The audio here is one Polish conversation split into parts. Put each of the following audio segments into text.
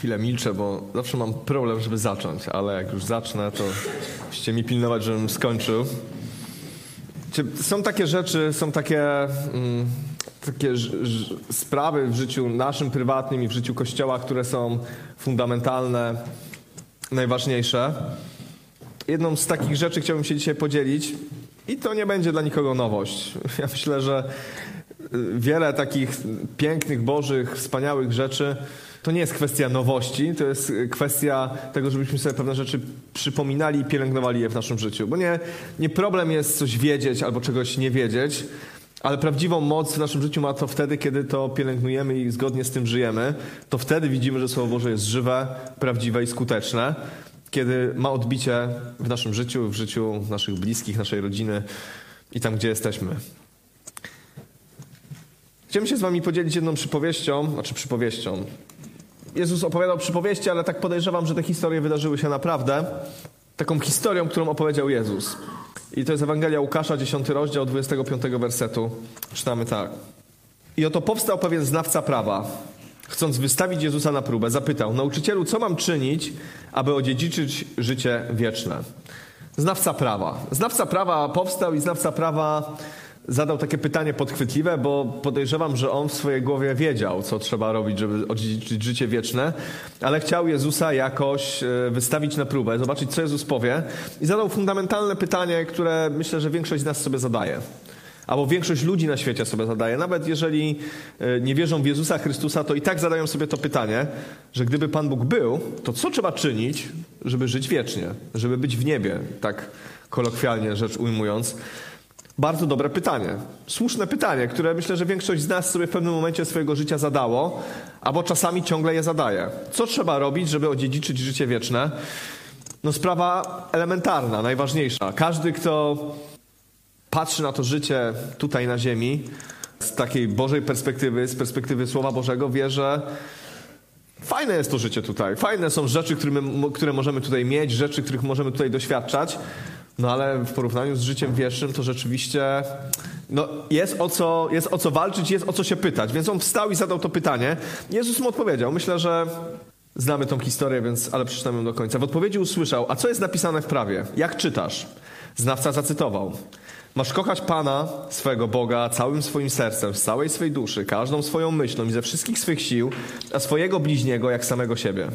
chwilę milczę, bo zawsze mam problem, żeby zacząć, ale jak już zacznę, to musicie mi pilnować, żebym skończył. Są takie rzeczy, są takie, mm, takie sprawy w życiu naszym prywatnym i w życiu Kościoła, które są fundamentalne, najważniejsze. Jedną z takich rzeczy chciałbym się dzisiaj podzielić i to nie będzie dla nikogo nowość. Ja myślę, że y, wiele takich pięknych, bożych, wspaniałych rzeczy to nie jest kwestia nowości, to jest kwestia tego, żebyśmy sobie pewne rzeczy przypominali i pielęgnowali je w naszym życiu. Bo nie, nie problem jest coś wiedzieć albo czegoś nie wiedzieć, ale prawdziwą moc w naszym życiu ma to wtedy, kiedy to pielęgnujemy i zgodnie z tym żyjemy. To wtedy widzimy, że Słowo Boże jest żywe, prawdziwe i skuteczne. Kiedy ma odbicie w naszym życiu, w życiu naszych bliskich, naszej rodziny i tam, gdzie jesteśmy. Chciałbym się z wami podzielić jedną przypowieścią, znaczy przypowieścią, Jezus opowiadał przypowieści, ale tak podejrzewam, że te historie wydarzyły się naprawdę. Taką historią, którą opowiedział Jezus. I to jest Ewangelia Łukasza, 10 rozdział, 25 wersetu. Czytamy tak. I oto powstał pewien znawca prawa. Chcąc wystawić Jezusa na próbę, zapytał: Nauczycielu, co mam czynić, aby odziedziczyć życie wieczne? Znawca prawa. Znawca prawa powstał i znawca prawa zadał takie pytanie podchwytliwe, bo podejrzewam, że on w swojej głowie wiedział, co trzeba robić, żeby odziedziczyć życie wieczne, ale chciał Jezusa jakoś e, wystawić na próbę, zobaczyć, co Jezus powie i zadał fundamentalne pytanie, które myślę, że większość z nas sobie zadaje. Albo większość ludzi na świecie sobie zadaje. Nawet jeżeli e, nie wierzą w Jezusa Chrystusa, to i tak zadają sobie to pytanie, że gdyby Pan Bóg był, to co trzeba czynić, żeby żyć wiecznie, żeby być w niebie, tak kolokwialnie rzecz ujmując. Bardzo dobre pytanie. Słuszne pytanie, które myślę, że większość z nas sobie w pewnym momencie swojego życia zadało, albo czasami ciągle je zadaje. Co trzeba robić, żeby odziedziczyć życie wieczne? No sprawa elementarna, najważniejsza. Każdy, kto patrzy na to życie tutaj na ziemi, z takiej Bożej perspektywy, z perspektywy Słowa Bożego, wie, że fajne jest to życie tutaj. Fajne są rzeczy, które, my, które możemy tutaj mieć, rzeczy, których możemy tutaj doświadczać, no ale w porównaniu z życiem wiecznym to rzeczywiście no, jest, o co, jest o co walczyć, jest o co się pytać. Więc on wstał i zadał to pytanie. Jezus mu odpowiedział. Myślę, że znamy tą historię, więc ale przeczytam ją do końca. W odpowiedzi usłyszał, a co jest napisane w prawie? Jak czytasz? Znawca zacytował. Masz kochać Pana, swego Boga, całym swoim sercem, z całej swej duszy, każdą swoją myślą i ze wszystkich swych sił, a swojego bliźniego jak samego siebie.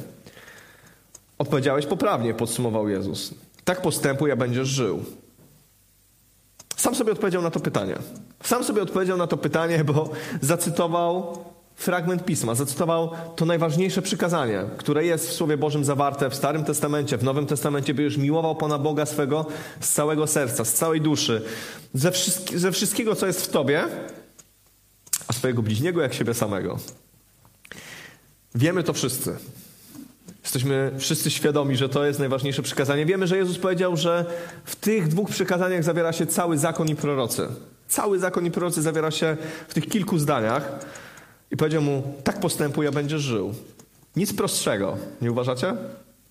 Odpowiedziałeś poprawnie, podsumował Jezus. Tak postępuj, a będziesz żył. Sam sobie odpowiedział na to pytanie. Sam sobie odpowiedział na to pytanie, bo zacytował fragment pisma, zacytował to najważniejsze przykazanie, które jest w Słowie Bożym zawarte w Starym Testamencie, w Nowym Testamencie, by już miłował Pana Boga swego z całego serca, z całej duszy, ze, wszystki, ze wszystkiego, co jest w Tobie, a swojego bliźniego jak siebie samego. Wiemy to wszyscy. Jesteśmy wszyscy świadomi, że to jest najważniejsze przykazanie. Wiemy, że Jezus powiedział, że w tych dwóch przykazaniach zawiera się cały zakon i prorocy. Cały zakon i prorocy zawiera się w tych kilku zdaniach. I powiedział mu, tak postępuj, a będziesz żył. Nic prostszego, nie uważacie?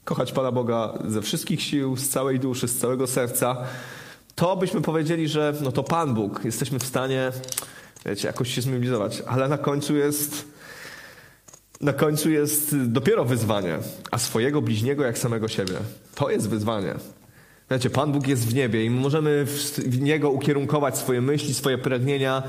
Kochać Pana Boga ze wszystkich sił, z całej duszy, z całego serca. To byśmy powiedzieli, że no to Pan Bóg. Jesteśmy w stanie, wiecie, jakoś się zmobilizować. Ale na końcu jest na końcu jest dopiero wyzwanie, a swojego bliźniego jak samego siebie. To jest wyzwanie. Wiecie, Pan Bóg jest w niebie i możemy w Niego ukierunkować swoje myśli, swoje pragnienia,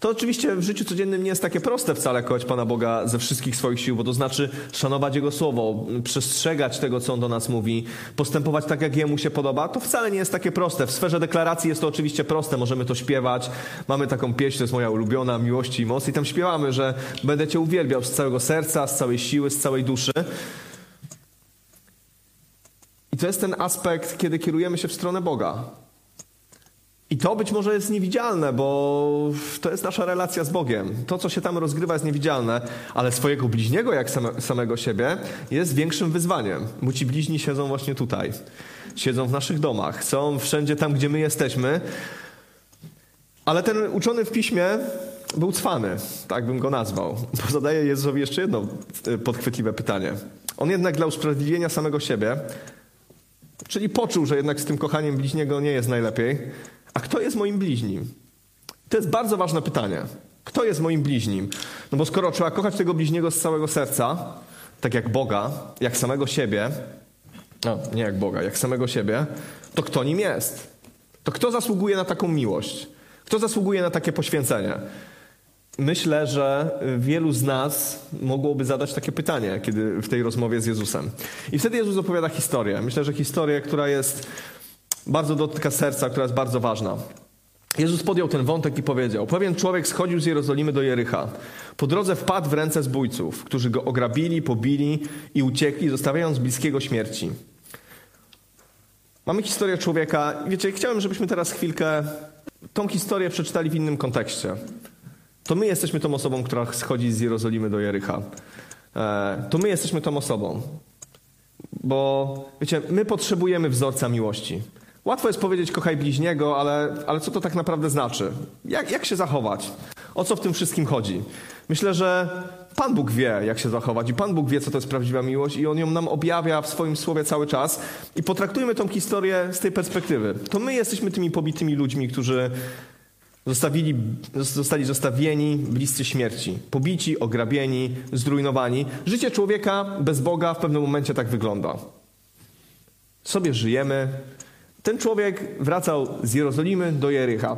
to oczywiście w życiu codziennym nie jest takie proste wcale kochać Pana Boga ze wszystkich swoich sił, bo to znaczy szanować Jego słowo, przestrzegać tego, co On do nas mówi, postępować tak, jak Jemu się podoba. To wcale nie jest takie proste. W sferze deklaracji jest to oczywiście proste, możemy to śpiewać. Mamy taką pieśń, to jest moja ulubiona, Miłości i Mocy i tam śpiewamy, że będę Cię uwielbiał z całego serca, z całej siły, z całej duszy. I to jest ten aspekt, kiedy kierujemy się w stronę Boga. I to być może jest niewidzialne, bo to jest nasza relacja z Bogiem. To, co się tam rozgrywa, jest niewidzialne, ale swojego bliźniego, jak same, samego siebie, jest większym wyzwaniem. Bo ci bliźni siedzą właśnie tutaj. Siedzą w naszych domach, są wszędzie tam, gdzie my jesteśmy. Ale ten uczony w piśmie był cwany, tak bym go nazwał. Bo zadaje Jezusowi jeszcze jedno e, podchwytliwe pytanie. On jednak dla usprawiedliwienia samego siebie, czyli poczuł, że jednak z tym kochaniem bliźniego nie jest najlepiej, a kto jest moim bliźnim? To jest bardzo ważne pytanie. Kto jest moim bliźnim? No bo skoro trzeba kochać tego bliźniego z całego serca, tak jak Boga, jak samego siebie, no, nie jak Boga, jak samego siebie, to kto nim jest? To kto zasługuje na taką miłość? Kto zasługuje na takie poświęcenie? Myślę, że wielu z nas mogłoby zadać takie pytanie, kiedy w tej rozmowie z Jezusem. I wtedy Jezus opowiada historię. Myślę, że historię, która jest bardzo dotyka serca, która jest bardzo ważna. Jezus podjął ten wątek i powiedział: Pewien człowiek schodził z Jerozolimy do Jericha. Po drodze wpadł w ręce zbójców, którzy go ograbili, pobili i uciekli, zostawiając bliskiego śmierci. Mamy historię człowieka. Wiecie, chciałem, żebyśmy teraz chwilkę tą historię przeczytali w innym kontekście. To my jesteśmy tą osobą, która schodzi z Jerozolimy do Jericha. E, to my jesteśmy tą osobą. Bo wiecie, my potrzebujemy wzorca miłości. Łatwo jest powiedzieć kochaj bliźniego, ale, ale co to tak naprawdę znaczy? Jak, jak się zachować? O co w tym wszystkim chodzi? Myślę, że Pan Bóg wie, jak się zachować i Pan Bóg wie, co to jest prawdziwa miłość i On ją nam objawia w swoim słowie cały czas. I potraktujmy tą historię z tej perspektywy. To my jesteśmy tymi pobitymi ludźmi, którzy zostawili, zostali zostawieni bliscy śmierci. Pobici, ograbieni, zrujnowani. Życie człowieka bez Boga w pewnym momencie tak wygląda. Sobie żyjemy, ten człowiek wracał z Jerozolimy do Jericha.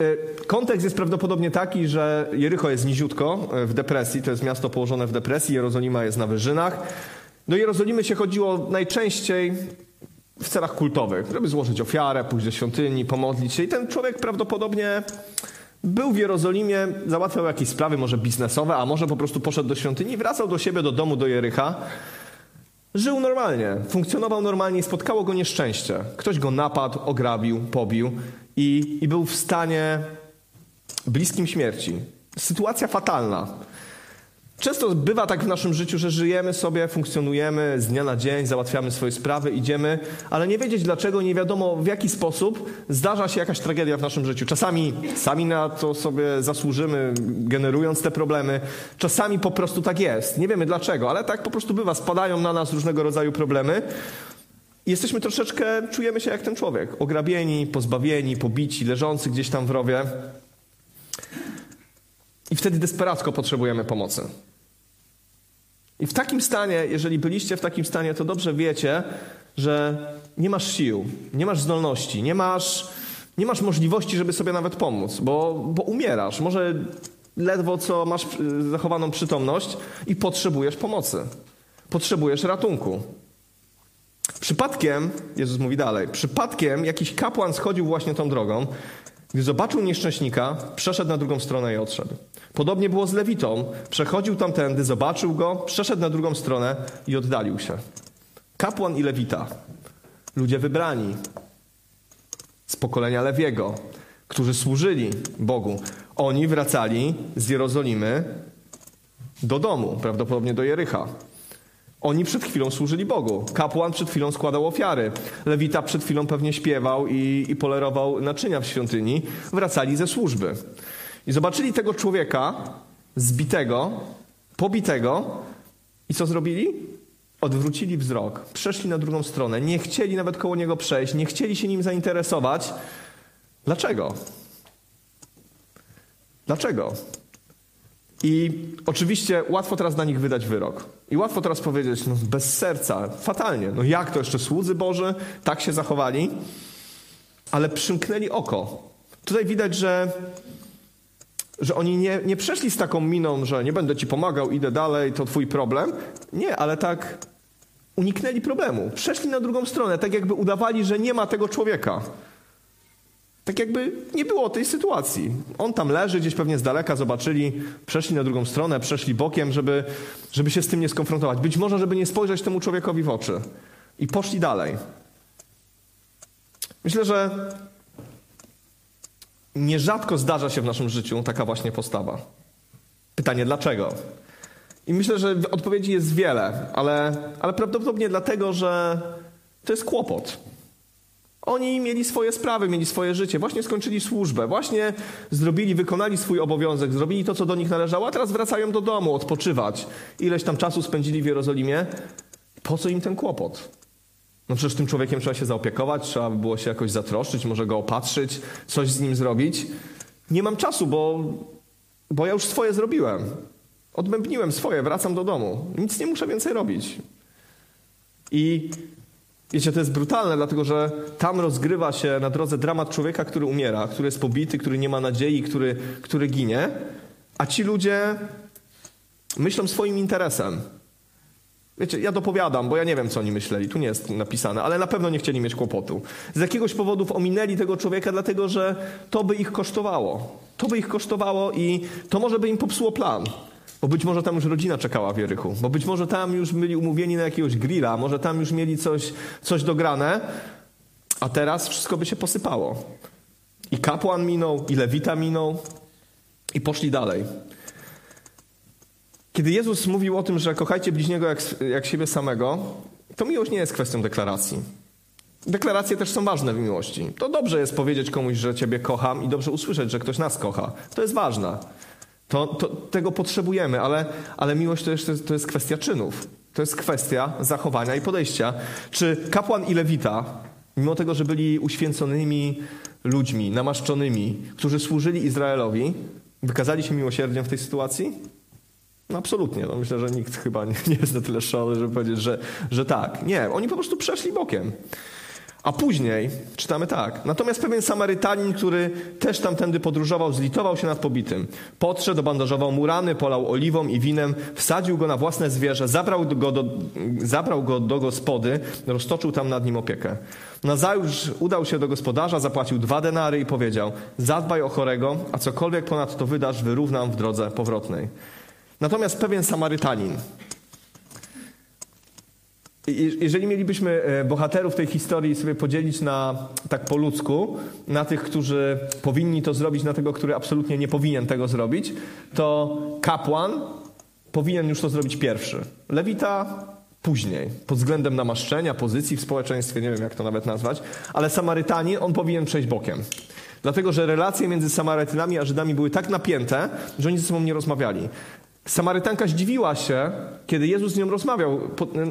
E, kontekst jest prawdopodobnie taki, że Jericho jest niziutko e, w depresji, to jest miasto położone w depresji, Jerozolima jest na wyżynach. Do Jerozolimy się chodziło najczęściej w celach kultowych, żeby złożyć ofiarę, pójść do świątyni, pomodlić się. I ten człowiek prawdopodobnie był w Jerozolimie, załatwiał jakieś sprawy, może biznesowe, a może po prostu poszedł do świątyni, wracał do siebie, do domu, do Jericha. Żył normalnie, funkcjonował normalnie spotkało go nieszczęście. Ktoś go napadł, ograbił, pobił i, i był w stanie bliskim śmierci. Sytuacja fatalna. Często bywa tak w naszym życiu, że żyjemy sobie, funkcjonujemy z dnia na dzień, załatwiamy swoje sprawy, idziemy, ale nie wiedzieć dlaczego, nie wiadomo w jaki sposób zdarza się jakaś tragedia w naszym życiu. Czasami sami na to sobie zasłużymy, generując te problemy. Czasami po prostu tak jest. Nie wiemy dlaczego, ale tak po prostu bywa. Spadają na nas różnego rodzaju problemy. Jesteśmy troszeczkę, czujemy się jak ten człowiek. Ograbieni, pozbawieni, pobici, leżący gdzieś tam w rowie. I wtedy desperacko potrzebujemy pomocy. I w takim stanie, jeżeli byliście w takim stanie, to dobrze wiecie, że nie masz sił, nie masz zdolności, nie masz, nie masz możliwości, żeby sobie nawet pomóc, bo, bo umierasz. Może ledwo co masz y, zachowaną przytomność i potrzebujesz pomocy. Potrzebujesz ratunku. Przypadkiem, Jezus mówi dalej, przypadkiem jakiś kapłan schodził właśnie tą drogą gdy zobaczył nieszczęśnika, przeszedł na drugą stronę i odszedł. Podobnie było z Lewitą. Przechodził tamtędy, zobaczył go, przeszedł na drugą stronę i oddalił się. Kapłan i Lewita. Ludzie wybrani z pokolenia Lewiego, którzy służyli Bogu. Oni wracali z Jerozolimy do domu, prawdopodobnie do Jericha. Oni przed chwilą służyli Bogu. Kapłan przed chwilą składał ofiary. Lewita przed chwilą pewnie śpiewał i, i polerował naczynia w świątyni. Wracali ze służby. I zobaczyli tego człowieka zbitego, pobitego i co zrobili? Odwrócili wzrok, przeszli na drugą stronę, nie chcieli nawet koło niego przejść, nie chcieli się nim zainteresować. Dlaczego? Dlaczego? I oczywiście łatwo teraz na nich wydać wyrok. I łatwo teraz powiedzieć, no bez serca, fatalnie. No jak to jeszcze słudzy Boży tak się zachowali? Ale przymknęli oko. Tutaj widać, że, że oni nie, nie przeszli z taką miną, że nie będę ci pomagał, idę dalej, to twój problem. Nie, ale tak uniknęli problemu. Przeszli na drugą stronę, tak jakby udawali, że nie ma tego człowieka. Tak jakby nie było tej sytuacji. On tam leży, gdzieś pewnie z daleka zobaczyli, przeszli na drugą stronę, przeszli bokiem, żeby, żeby się z tym nie skonfrontować. Być może, żeby nie spojrzeć temu człowiekowi w oczy. I poszli dalej. Myślę, że nierzadko zdarza się w naszym życiu taka właśnie postawa. Pytanie dlaczego? I myślę, że odpowiedzi jest wiele, ale, ale prawdopodobnie dlatego, że to jest kłopot. Oni mieli swoje sprawy, mieli swoje życie, właśnie skończyli służbę, właśnie zrobili, wykonali swój obowiązek, zrobili to, co do nich należało, a teraz wracają do domu odpoczywać. Ileś tam czasu spędzili w Jerozolimie. Po co im ten kłopot? No przecież tym człowiekiem trzeba się zaopiekować, trzeba by było się jakoś zatroszczyć, może go opatrzyć, coś z nim zrobić. Nie mam czasu, bo, bo ja już swoje zrobiłem. Odbębniłem swoje, wracam do domu. Nic nie muszę więcej robić. I wiecie, to jest brutalne, dlatego że tam rozgrywa się na drodze dramat człowieka, który umiera, który jest pobity, który nie ma nadziei, który, który ginie. A ci ludzie myślą swoim interesem. Wiecie, ja dopowiadam, bo ja nie wiem, co oni myśleli, tu nie jest napisane, ale na pewno nie chcieli mieć kłopotu. Z jakiegoś powodów ominęli tego człowieka, dlatego że to by ich kosztowało. To by ich kosztowało i to może by im popsuło plan. Bo być może tam już rodzina czekała w Jerychu, bo być może tam już byli umówieni na jakiegoś grilla, może tam już mieli coś, coś dograne, a teraz wszystko by się posypało. I kapłan minął, i lewita minął, i poszli dalej. Kiedy Jezus mówił o tym, że kochajcie bliźniego jak, jak siebie samego, to miłość nie jest kwestią deklaracji. Deklaracje też są ważne w miłości. To dobrze jest powiedzieć komuś, że Ciebie kocham i dobrze usłyszeć, że ktoś nas kocha. To jest ważne. To, to, tego potrzebujemy, ale, ale miłość to, jeszcze, to jest kwestia czynów. To jest kwestia zachowania i podejścia. Czy kapłan i lewita, mimo tego, że byli uświęconymi ludźmi, namaszczonymi, którzy służyli Izraelowi, wykazali się miłosierdziem w tej sytuacji? No absolutnie. No myślę, że nikt chyba nie, nie jest na tyle szalony, żeby powiedzieć, że, że tak. Nie, oni po prostu przeszli bokiem. A później czytamy tak. Natomiast pewien Samarytanin, który też tamtędy podróżował, zlitował się nad pobitym. Podszedł, obandażował mu rany, polał oliwą i winem, wsadził go na własne zwierzę, zabrał go do, zabrał go do gospody, roztoczył tam nad nim opiekę. Nazajutrz udał się do gospodarza, zapłacił dwa denary i powiedział: Zadbaj o chorego, a cokolwiek ponadto wydasz, wyrównam w drodze powrotnej. Natomiast pewien Samarytanin, jeżeli mielibyśmy e, bohaterów tej historii sobie podzielić na tak po ludzku, na tych, którzy powinni to zrobić, na tego, który absolutnie nie powinien tego zrobić, to kapłan powinien już to zrobić pierwszy. Lewita później, pod względem namaszczenia, pozycji w społeczeństwie, nie wiem jak to nawet nazwać, ale Samarytanin, on powinien przejść bokiem. Dlatego, że relacje między Samarytynami a Żydami były tak napięte, że oni ze sobą nie rozmawiali. Samarytanka zdziwiła się, kiedy Jezus z nią rozmawiał pod, yy,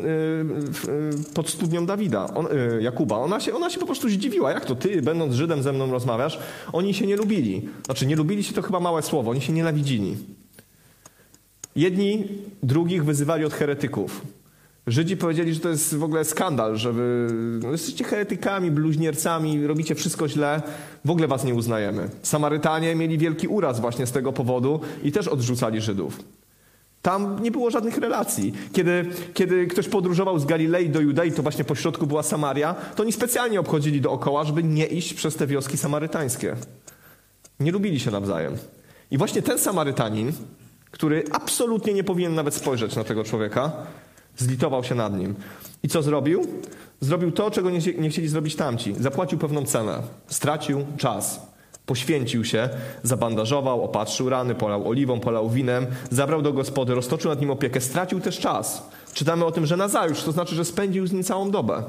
yy, pod studnią Dawida, on, yy, Jakuba. Ona się, ona się po prostu zdziwiła. Jak to ty, będąc Żydem, ze mną rozmawiasz? Oni się nie lubili. Znaczy, nie lubili się to chyba małe słowo, oni się nienawidzili. Jedni drugich wyzywali od heretyków. Żydzi powiedzieli, że to jest w ogóle skandal, że wy no, jesteście heretykami, bluźniercami, robicie wszystko źle, w ogóle was nie uznajemy. Samarytanie mieli wielki uraz właśnie z tego powodu i też odrzucali Żydów. Tam nie było żadnych relacji. Kiedy, kiedy ktoś podróżował z Galilei do Judei, to właśnie po środku była Samaria, to oni specjalnie obchodzili dookoła, żeby nie iść przez te wioski samarytańskie. Nie lubili się nawzajem. I właśnie ten Samarytanin, który absolutnie nie powinien nawet spojrzeć na tego człowieka, Zlitował się nad nim. I co zrobił? Zrobił to, czego nie, nie chcieli zrobić tamci. Zapłacił pewną cenę. Stracił czas. Poświęcił się, zabandażował, opatrzył rany, polał oliwą, polał winem, zabrał do gospody, roztoczył nad nim opiekę, stracił też czas. Czytamy o tym, że nazajutrz, to znaczy, że spędził z nim całą dobę.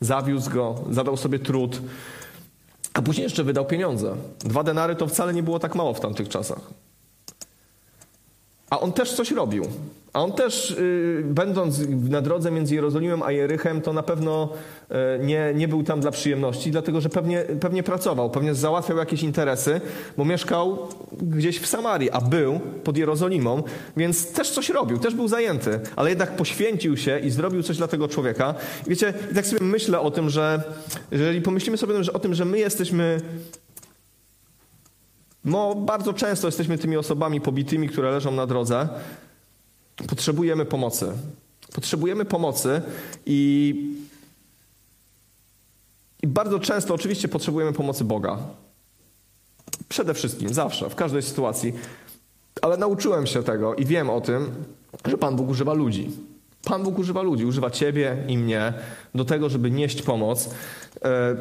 Zawiózł go, zadał sobie trud, a później jeszcze wydał pieniądze. Dwa denary to wcale nie było tak mało w tamtych czasach. A on też coś robił. A on też, y, będąc na drodze między Jerozolimem a Jerychem, to na pewno y, nie, nie był tam dla przyjemności, dlatego że pewnie, pewnie pracował, pewnie załatwiał jakieś interesy, bo mieszkał gdzieś w Samarii, a był pod Jerozolimą, więc też coś robił, też był zajęty, ale jednak poświęcił się i zrobił coś dla tego człowieka. I wiecie, tak sobie myślę o tym, że jeżeli pomyślimy sobie o tym, że my jesteśmy no, bardzo często jesteśmy tymi osobami pobitymi, które leżą na drodze. Potrzebujemy pomocy. Potrzebujemy pomocy i, i bardzo często oczywiście potrzebujemy pomocy Boga. Przede wszystkim, zawsze, w każdej sytuacji. Ale nauczyłem się tego i wiem o tym, że Pan Bóg używa ludzi. Pan Bóg używa ludzi, używa ciebie i mnie do tego, żeby nieść pomoc. E,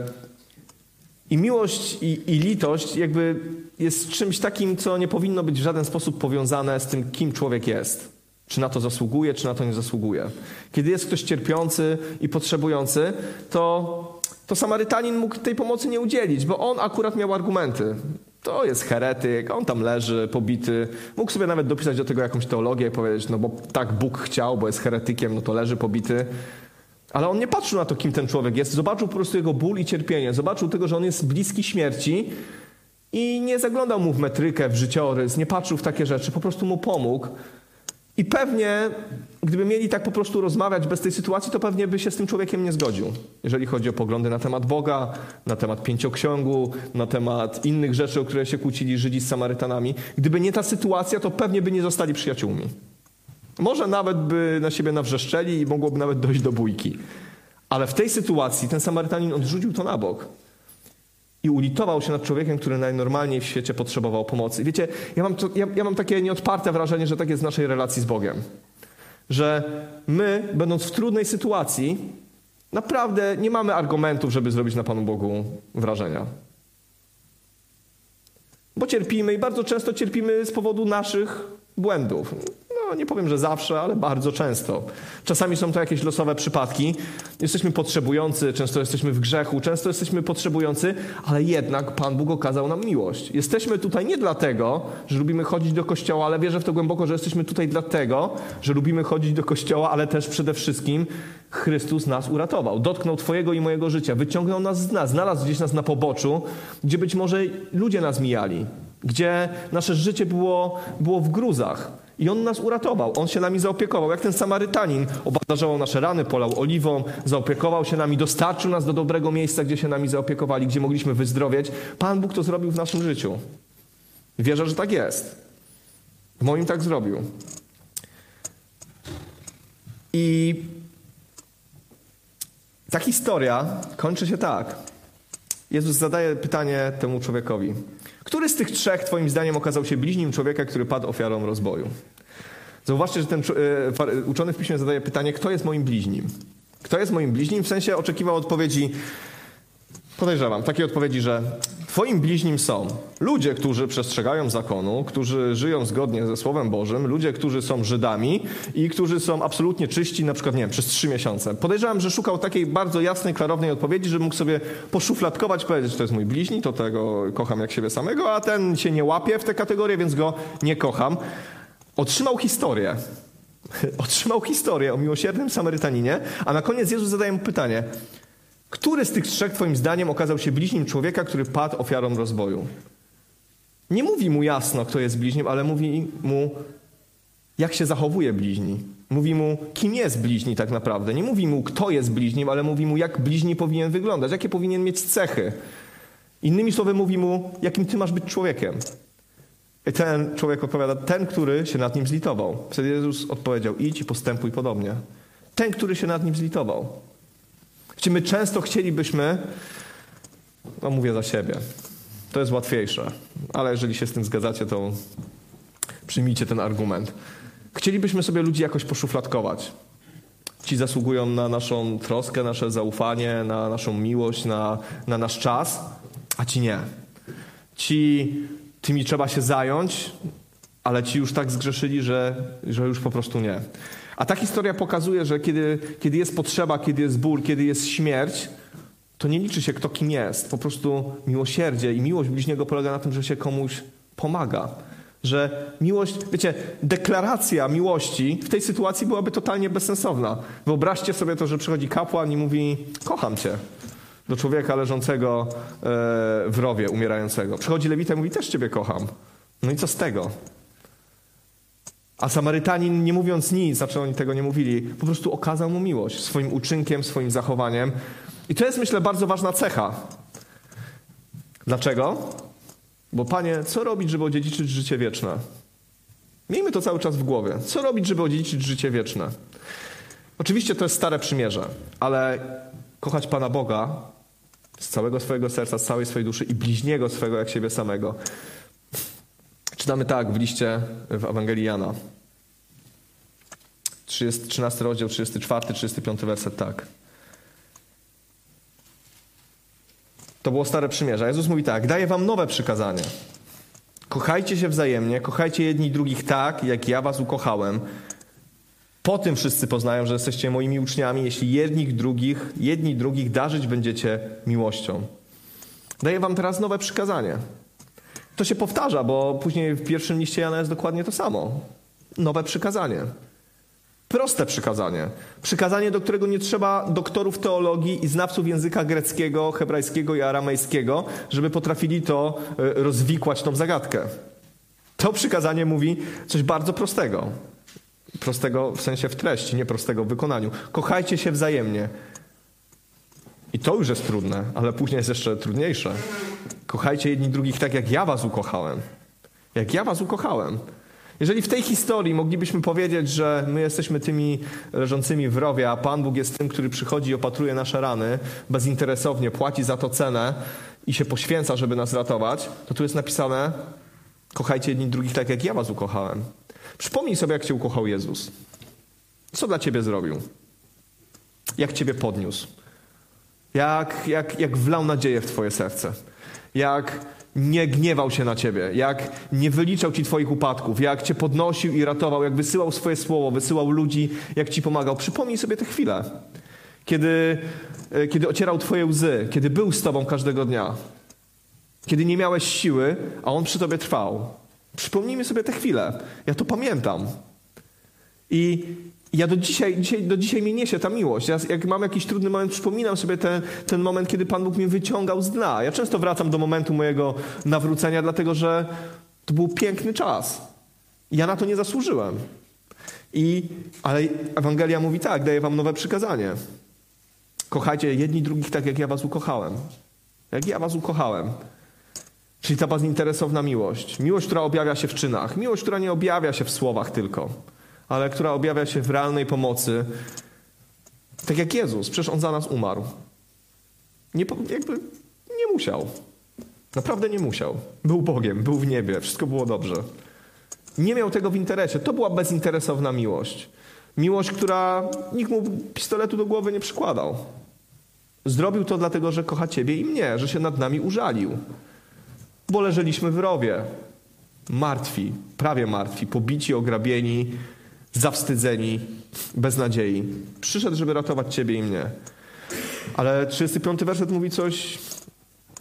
i miłość i, i, litość jakby jest czymś takim, co nie powinno być w żaden sposób powiązane z tym, kim człowiek jest. Czy na to zasługuje, czy na to nie zasługuje. Kiedy jest ktoś cierpiący i potrzebujący, to, to Samarytanin mógł tej pomocy nie udzielić, bo on akurat miał argumenty. To jest heretyk, on tam leży, pobity. Mógł sobie nawet dopisać do tego jakąś teologię i powiedzieć, no bo tak Bóg chciał, bo jest heretykiem, no to leży pobity. Ale on nie patrzył na to, kim ten człowiek jest. Zobaczył po prostu jego ból i cierpienie. Zobaczył tego, że on jest bliski śmierci i nie zaglądał mu w metrykę, w życiorys, nie patrzył w takie rzeczy. Po prostu mu pomógł I pewnie, gdyby mieli tak po prostu rozmawiać bez tej sytuacji, to pewnie by się z tym człowiekiem nie zgodził. Jeżeli chodzi o poglądy na temat Boga, na temat pięcioksiągu, na temat innych rzeczy, o które się kłócili Żydzi z Samarytanami. Gdyby nie ta sytuacja, to pewnie by nie zostali przyjaciółmi. Może nawet by na siebie nawrzeszczeli i mogłoby nawet dojść do bójki. Ale w tej sytuacji ten Samarytanin odrzucił to na bok i ulitował się nad człowiekiem, który najnormalniej w świecie potrzebował pomocy. Wiecie, ja mam, to, ja, ja mam takie nieodparte wrażenie, że tak jest w naszej relacji z Bogiem. Że my, będąc w trudnej sytuacji, naprawdę nie mamy argumentów, żeby zrobić na Panu Bogu wrażenia. Bo cierpimy i bardzo często cierpimy z powodu naszych błędów. No, nie powiem, że zawsze, ale bardzo często. Czasami są to jakieś losowe przypadki. Jesteśmy potrzebujący, często jesteśmy w grzechu, często jesteśmy potrzebujący, ale jednak Pan Bóg okazał nam miłość. Jesteśmy tutaj nie dlatego, że lubimy chodzić do kościoła, ale wierzę w to głęboko, że jesteśmy tutaj dlatego, że lubimy chodzić do kościoła, ale też przede wszystkim Chrystus nas uratował. Dotknął Twojego i mojego życia, wyciągnął nas z nas, znalazł gdzieś nas na poboczu, gdzie być może ludzie nas mijali, gdzie nasze życie było, było w gruzach. I On nas uratował, On się nami zaopiekował. Jak ten Samarytanin obdarzował nasze rany, polał oliwą, zaopiekował się nami, dostarczył nas do dobrego miejsca, gdzie się nami zaopiekowali, gdzie mogliśmy wyzdrowieć. Pan Bóg to zrobił w naszym życiu. Wierzę, że tak jest. W moim tak zrobił. I ta historia kończy się tak. Jezus zadaje pytanie temu człowiekowi. Który z tych trzech, Twoim zdaniem, okazał się bliźnim człowieka, który padł ofiarą rozboju? Zauważcie, że ten e, uczony w piśmie zadaje pytanie, kto jest moim bliźnim? Kto jest moim bliźnim? W sensie oczekiwał odpowiedzi, podejrzewam, takiej odpowiedzi, że Twoim bliźnim są ludzie, którzy przestrzegają zakonu, którzy żyją zgodnie ze Słowem Bożym, ludzie, którzy są Żydami i którzy są absolutnie czyści, na przykład, nie wiem, przez trzy miesiące. Podejrzewam, że szukał takiej bardzo jasnej, klarownej odpowiedzi, że mógł sobie poszufladkować, powiedzieć, że to jest mój bliźni, to tego kocham jak siebie samego, a ten się nie łapie w tę kategorię, więc go nie kocham. Otrzymał historię. Otrzymał historię o miłosiernym Samarytaninie, a na koniec Jezus zadaje mu pytanie – który z tych trzech, Twoim zdaniem, okazał się bliźnim człowieka, który padł ofiarą rozboju? Nie mówi mu jasno, kto jest bliźnim, ale mówi mu, jak się zachowuje bliźni. Mówi mu, kim jest bliźni tak naprawdę. Nie mówi mu, kto jest bliźnim, ale mówi mu, jak bliźni powinien wyglądać, jakie powinien mieć cechy. Innymi słowy, mówi mu, jakim ty masz być człowiekiem. I ten człowiek odpowiada, ten, który się nad nim zlitował. Wtedy Jezus odpowiedział, idź i postępuj podobnie. Ten, który się nad nim zlitował. Gdzie my często chcielibyśmy, no mówię za siebie, to jest łatwiejsze, ale jeżeli się z tym zgadzacie, to przyjmijcie ten argument. Chcielibyśmy sobie ludzi jakoś poszufladkować. Ci zasługują na naszą troskę, nasze zaufanie, na naszą miłość, na, na nasz czas, a ci nie. Ci, tymi trzeba się zająć, ale ci już tak zgrzeszyli, że, że już po prostu nie. A ta historia pokazuje, że kiedy, kiedy jest potrzeba, kiedy jest ból, kiedy jest śmierć, to nie liczy się kto kim jest. Po prostu miłosierdzie i miłość bliźniego polega na tym, że się komuś pomaga. Że miłość, wiecie, deklaracja miłości w tej sytuacji byłaby totalnie bezsensowna. Wyobraźcie sobie to, że przychodzi kapłan i mówi: Kocham cię do człowieka leżącego e, w rowie, umierającego. Przychodzi lewita i mówi: Też ciebie kocham. No i co z tego? A Samarytanin, nie mówiąc nic, znaczy oni tego nie mówili, po prostu okazał mu miłość swoim uczynkiem, swoim zachowaniem. I to jest, myślę, bardzo ważna cecha. Dlaczego? Bo Panie, co robić, żeby odziedziczyć życie wieczne? Miejmy to cały czas w głowie. Co robić, żeby odziedziczyć życie wieczne? Oczywiście to jest stare przymierze, ale kochać Pana Boga z całego swojego serca, z całej swojej duszy i bliźniego swego jak siebie samego Czytamy tak w liście w Ewangelii Jana. 30, 13 rozdział, 34, 35 werset tak. To było stare przymierze. Jezus mówi tak: Daję wam nowe przykazanie. Kochajcie się wzajemnie, kochajcie jedni drugich tak, jak ja was ukochałem. Po tym wszyscy poznają, że jesteście moimi uczniami, jeśli jedni drugich, jedni drugich darzyć będziecie miłością. Daję wam teraz nowe przykazanie to się powtarza, bo później w pierwszym liście Jana jest dokładnie to samo. Nowe przykazanie. Proste przykazanie. Przykazanie, do którego nie trzeba doktorów teologii i znawców języka greckiego, hebrajskiego i aramejskiego, żeby potrafili to e, rozwikłać tą zagadkę. To przykazanie mówi coś bardzo prostego. Prostego w sensie w treści, nie prostego w wykonaniu. Kochajcie się wzajemnie. I to już jest trudne, ale później jest jeszcze trudniejsze. Kochajcie jedni drugich tak, jak ja was ukochałem. Jak ja was ukochałem. Jeżeli w tej historii moglibyśmy powiedzieć, że my jesteśmy tymi leżącymi w rowie, a Pan Bóg jest tym, który przychodzi i opatruje nasze rany bezinteresownie, płaci za to cenę i się poświęca, żeby nas ratować, to tu jest napisane: kochajcie jedni drugich tak, jak ja was ukochałem. Przypomnij sobie, jak cię ukochał Jezus. Co dla ciebie zrobił? Jak ciebie podniósł? Jak, jak, jak wlał nadzieję w twoje serce? Jak nie gniewał się na ciebie, jak nie wyliczał ci twoich upadków, jak cię podnosił i ratował, jak wysyłał swoje słowo, wysyłał ludzi, jak ci pomagał. Przypomnij sobie te chwile, kiedy, e, kiedy ocierał twoje łzy, kiedy był z tobą każdego dnia, kiedy nie miałeś siły, a on przy tobie trwał. Przypomnijmy sobie te chwile. Ja to pamiętam. I ja do dzisiaj, dzisiaj, do dzisiaj mnie niesie ta miłość. Ja, jak mam jakiś trudny moment, przypominam sobie ten, ten moment, kiedy Pan Bóg mnie wyciągał z dna. Ja często wracam do momentu mojego nawrócenia, dlatego że to był piękny czas. Ja na to nie zasłużyłem. I, ale Ewangelia mówi tak, daje wam nowe przykazanie. Kochajcie jedni drugich tak, jak ja was ukochałem. Jak ja was ukochałem. Czyli ta bezinteresowna miłość. Miłość, która objawia się w czynach. Miłość, która nie objawia się w słowach tylko ale która objawia się w realnej pomocy. Tak jak Jezus, przecież On za nas umarł. Nie, jakby nie musiał. Naprawdę nie musiał. Był Bogiem, był w niebie, wszystko było dobrze. Nie miał tego w interesie. To była bezinteresowna miłość. Miłość, która nikt mu pistoletu do głowy nie przykładał. Zrobił to dlatego, że kocha Ciebie i mnie, że się nad nami użalił. Bo leżeliśmy w rowie. Martwi, prawie martwi, pobici, ograbieni, zawstydzeni, bez nadziei. Przyszedł, żeby ratować ciebie i mnie. Ale 35 werset mówi coś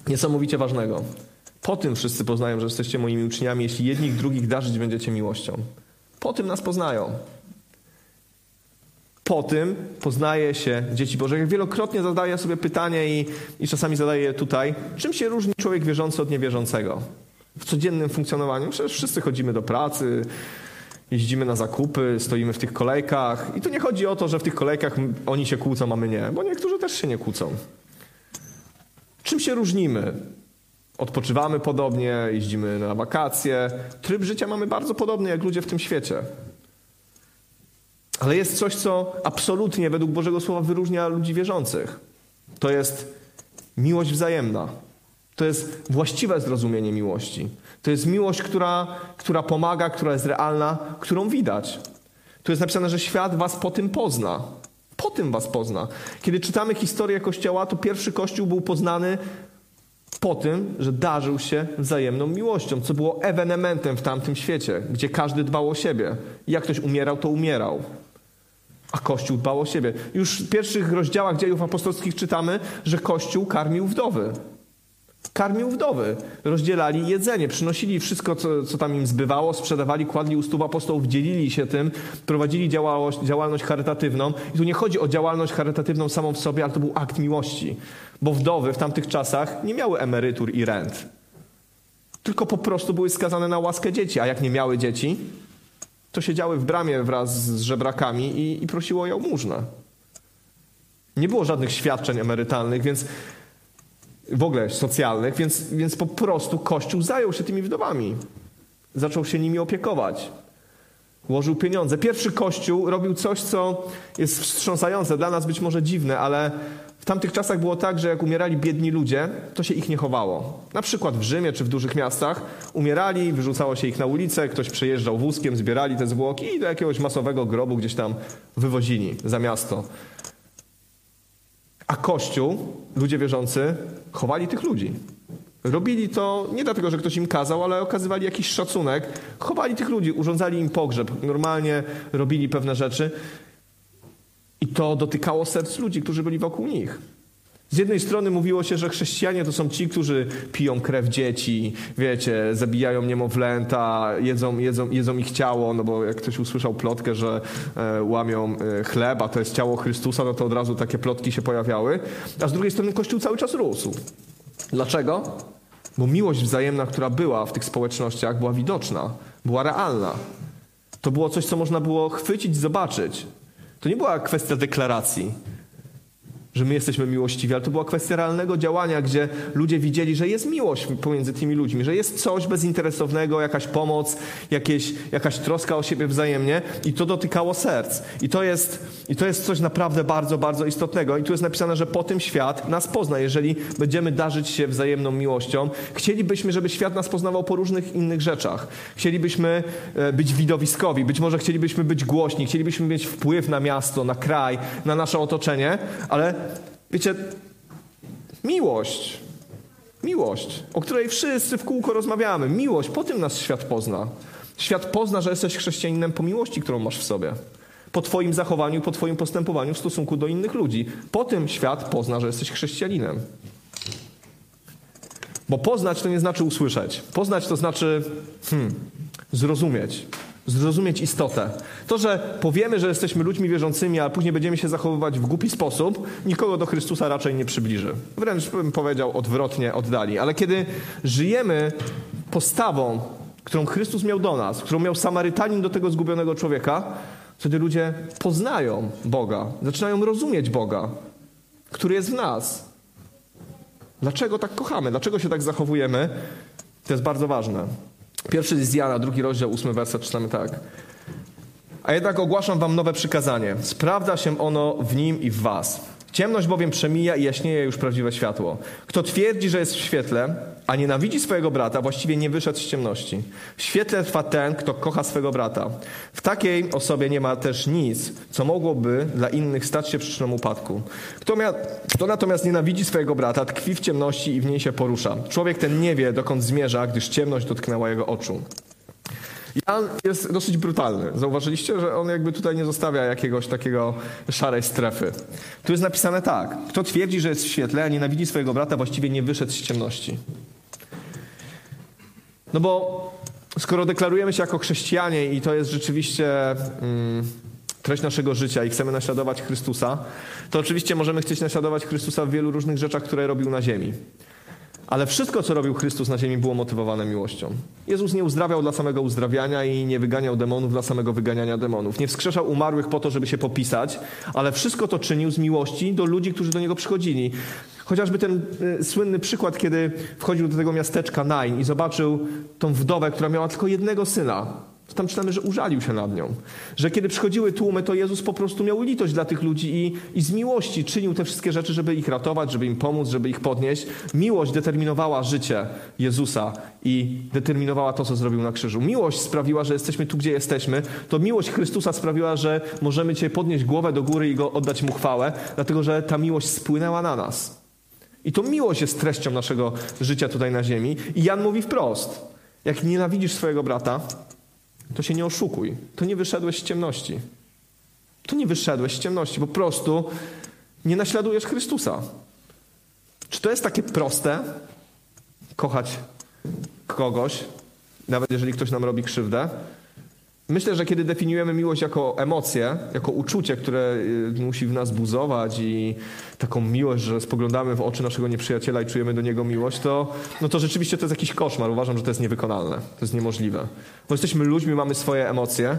niesamowicie ważnego. Po tym wszyscy poznają, że jesteście moimi uczniami, jeśli jedni drugich darzyć będziecie miłością. Po tym nas poznają. Po tym poznaje się dzieci Boże. Jak wielokrotnie zadaję sobie pytanie i, i czasami zadaję je tutaj. Czym się różni człowiek wierzący od niewierzącego? W codziennym funkcjonowaniu. Przecież wszyscy chodzimy do pracy, jeździmy na zakupy, stoimy w tych kolejkach. I tu nie chodzi o to, że w tych kolejkach oni się kłócą, a my nie, bo niektórzy też się nie kłócą. Czym się różnimy? Odpoczywamy podobnie, jeździmy na wakacje. Tryb życia mamy bardzo podobny jak ludzie w tym świecie. Ale jest coś, co absolutnie według Bożego Słowa wyróżnia ludzi wierzących. To jest miłość wzajemna. To jest właściwe zrozumienie miłości. To jest miłość, która, która pomaga, która jest realna, którą widać. Tu jest napisane, że świat was po tym pozna. Po tym was pozna. Kiedy czytamy historię Kościoła, to pierwszy Kościół był poznany po tym, że darzył się wzajemną miłością, co było ewenementem w tamtym świecie, gdzie każdy dbał o siebie. Jak ktoś umierał, to umierał. A Kościół dbał o siebie. Już w pierwszych rozdziałach dziejów apostolskich czytamy, że Kościół karmił wdowy. Karmił wdowy, rozdzielali jedzenie, przynosili wszystko, co, co tam im zbywało, sprzedawali, kładli u stóp apostołów, dzielili się tym, prowadzili działalność, działalność charytatywną. I tu nie chodzi o działalność charytatywną samą w sobie, ale to był akt miłości. Bo wdowy w tamtych czasach nie miały emerytur i rent. Tylko po prostu były skazane na łaskę dzieci, a jak nie miały dzieci, to siedziały w bramie wraz z żebrakami i, i prosiło o jałmużnę. Nie było żadnych świadczeń emerytalnych, więc w ogóle socjalnych, więc, więc po prostu Kościół zajął się tymi wdowami. Zaczął się nimi opiekować. Łożył pieniądze. Pierwszy Kościół robił coś, co jest wstrząsające, dla nas być może dziwne, ale w tamtych czasach było tak, że jak umierali biedni ludzie, to się ich nie chowało. Na przykład w Rzymie czy w dużych miastach umierali, wyrzucało się ich na ulicę, ktoś przejeżdżał wózkiem, zbierali te zwłoki i do jakiegoś masowego grobu gdzieś tam wywozili za miasto. A Kościół, ludzie wierzący, chowali tych ludzi. Robili to nie dlatego, że ktoś im kazał, ale okazywali jakiś szacunek. Chowali tych ludzi, urządzali im pogrzeb, normalnie robili pewne rzeczy. I to dotykało serc ludzi, którzy byli wokół nich. Z jednej strony mówiło się, że chrześcijanie to są ci, którzy piją krew dzieci, wiecie, zabijają niemowlęta, jedzą, jedzą, jedzą ich ciało, no bo jak ktoś usłyszał plotkę, że e, łamią e, chleb, a to jest ciało Chrystusa, no to od razu takie plotki się pojawiały. A z drugiej strony Kościół cały czas rósł. Dlaczego? Bo miłość wzajemna, która była w tych społecznościach, była widoczna, była realna. To było coś, co można było chwycić, zobaczyć. To nie była kwestia deklaracji że my jesteśmy miłościwi, ale to była kwestia realnego działania, gdzie ludzie widzieli, że jest miłość pomiędzy tymi ludźmi, że jest coś bezinteresownego, jakaś pomoc, jakieś, jakaś troska o siebie wzajemnie i to dotykało serc. I to, jest, I to jest coś naprawdę bardzo, bardzo istotnego. I tu jest napisane, że po tym świat nas pozna, jeżeli będziemy darzyć się wzajemną miłością. Chcielibyśmy, żeby świat nas poznawał po różnych innych rzeczach. Chcielibyśmy e, być widowiskowi, być może chcielibyśmy być głośni, chcielibyśmy mieć wpływ na miasto, na kraj, na nasze otoczenie, ale Wiecie, miłość, miłość, o której wszyscy w kółko rozmawiamy, miłość, po tym nas świat pozna. Świat pozna, że jesteś chrześcijaninem po miłości, którą masz w sobie. Po Twoim zachowaniu, po Twoim postępowaniu w stosunku do innych ludzi. Po tym świat pozna, że jesteś chrześcijaninem. Bo poznać to nie znaczy usłyszeć. Poznać to znaczy hmm, zrozumieć zrozumieć istotę. To, że powiemy, że jesteśmy ludźmi wierzącymi, a później będziemy się zachowywać w głupi sposób, nikogo do Chrystusa raczej nie przybliży. Wręcz bym powiedział odwrotnie, oddali. Ale kiedy żyjemy postawą, którą Chrystus miał do nas, którą miał Samarytanin do tego zgubionego człowieka, wtedy ludzie poznają Boga, zaczynają rozumieć Boga, który jest w nas. Dlaczego tak kochamy? Dlaczego się tak zachowujemy? To jest bardzo ważne. Pierwszy jest Jana, drugi rozdział, ósmy werset, czytamy tak. A jednak ogłaszam wam nowe przykazanie. Sprawdza się ono w nim i w was. Ciemność bowiem przemija i jaśnieje już prawdziwe światło. Kto twierdzi, że jest w świetle, a nienawidzi swojego brata, właściwie nie wyszedł z ciemności. W świetle trwa ten, kto kocha swego brata. W takiej osobie nie ma też nic, co mogłoby dla innych stać się przyczyną upadku. Kto, mia- kto natomiast nienawidzi swojego brata, tkwi w ciemności i w niej się porusza. Człowiek ten nie wie, dokąd zmierza, gdyż ciemność dotknęła jego oczu. Jan jest dosyć brutalny. Zauważyliście, że on jakby tutaj nie zostawia jakiegoś takiego szarej strefy. Tu jest napisane tak. Kto twierdzi, że jest w świetle, a nienawidzi swojego brata, właściwie nie wyszedł z ciemności. No bo skoro deklarujemy się jako chrześcijanie i to jest rzeczywiście mm, treść naszego życia i chcemy naśladować Chrystusa, to oczywiście możemy chcieć naśladować Chrystusa w wielu różnych rzeczach, które robił na ziemi. Ale wszystko, co robił Chrystus na ziemi, było motywowane miłością. Jezus nie uzdrawiał dla samego uzdrawiania i nie wyganiał demonów dla samego wyganiania demonów. Nie wskrzeszał umarłych po to, żeby się popisać, ale wszystko to czynił z miłości do ludzi, którzy do niego przychodzili. Chociażby ten y, słynny przykład, kiedy wchodził do tego miasteczka Nain i zobaczył tą wdowę, która miała tylko jednego syna to tam czytamy, że użalił się nad nią. Że kiedy przychodziły tłumy, to Jezus po prostu miał litość dla tych ludzi i, i z miłości czynił te wszystkie rzeczy, żeby ich ratować, żeby im pomóc, żeby ich podnieść. Miłość determinowała życie Jezusa i determinowała to, co zrobił na krzyżu. Miłość sprawiła, że jesteśmy tu, gdzie jesteśmy. To miłość Chrystusa sprawiła, że możemy Cię podnieść głowę do góry i go oddać Mu chwałę, dlatego że ta miłość spłynęła na nas. I to miłość jest treścią naszego życia tutaj na ziemi. I Jan mówi wprost. Jak nienawidzisz swojego brata, to się nie oszukuj. To nie wyszedłeś z ciemności. To nie wyszedłeś z ciemności. Po prostu nie naśladujesz Chrystusa. Czy to jest takie proste? Kochać kogoś, nawet jeżeli ktoś nam robi krzywdę? Myślę, że kiedy definiujemy miłość jako emocję, jako uczucie, które y, musi w nas buzować i taką miłość, że spoglądamy w oczy naszego nieprzyjaciela i czujemy do niego miłość, to, no to rzeczywiście to jest jakiś koszmar. Uważam, że to jest niewykonalne. To jest niemożliwe. Bo jesteśmy ludźmi, mamy swoje emocje,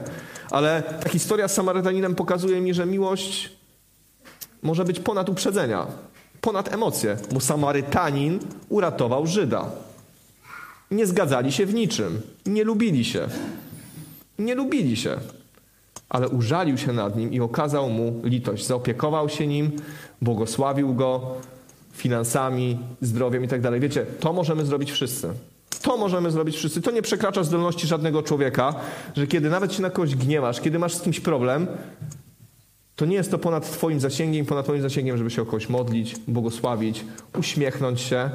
ale ta historia z Samarytaninem pokazuje mi, że miłość może być ponad uprzedzenia, ponad emocje, bo Samarytanin uratował Żyda. Nie zgadzali się w niczym, nie lubili się nie lubili się, ale użalił się nad nim i okazał mu litość. Zaopiekował się nim, błogosławił go finansami, zdrowiem i tak dalej. Wiecie, to możemy zrobić wszyscy. To możemy zrobić wszyscy. To nie przekracza zdolności żadnego człowieka, że kiedy nawet się na kogoś gniewasz, kiedy masz z kimś problem, to nie jest to ponad Twoim zasięgiem, ponad Twoim zasięgiem, żeby się o kogoś modlić, błogosławić, uśmiechnąć się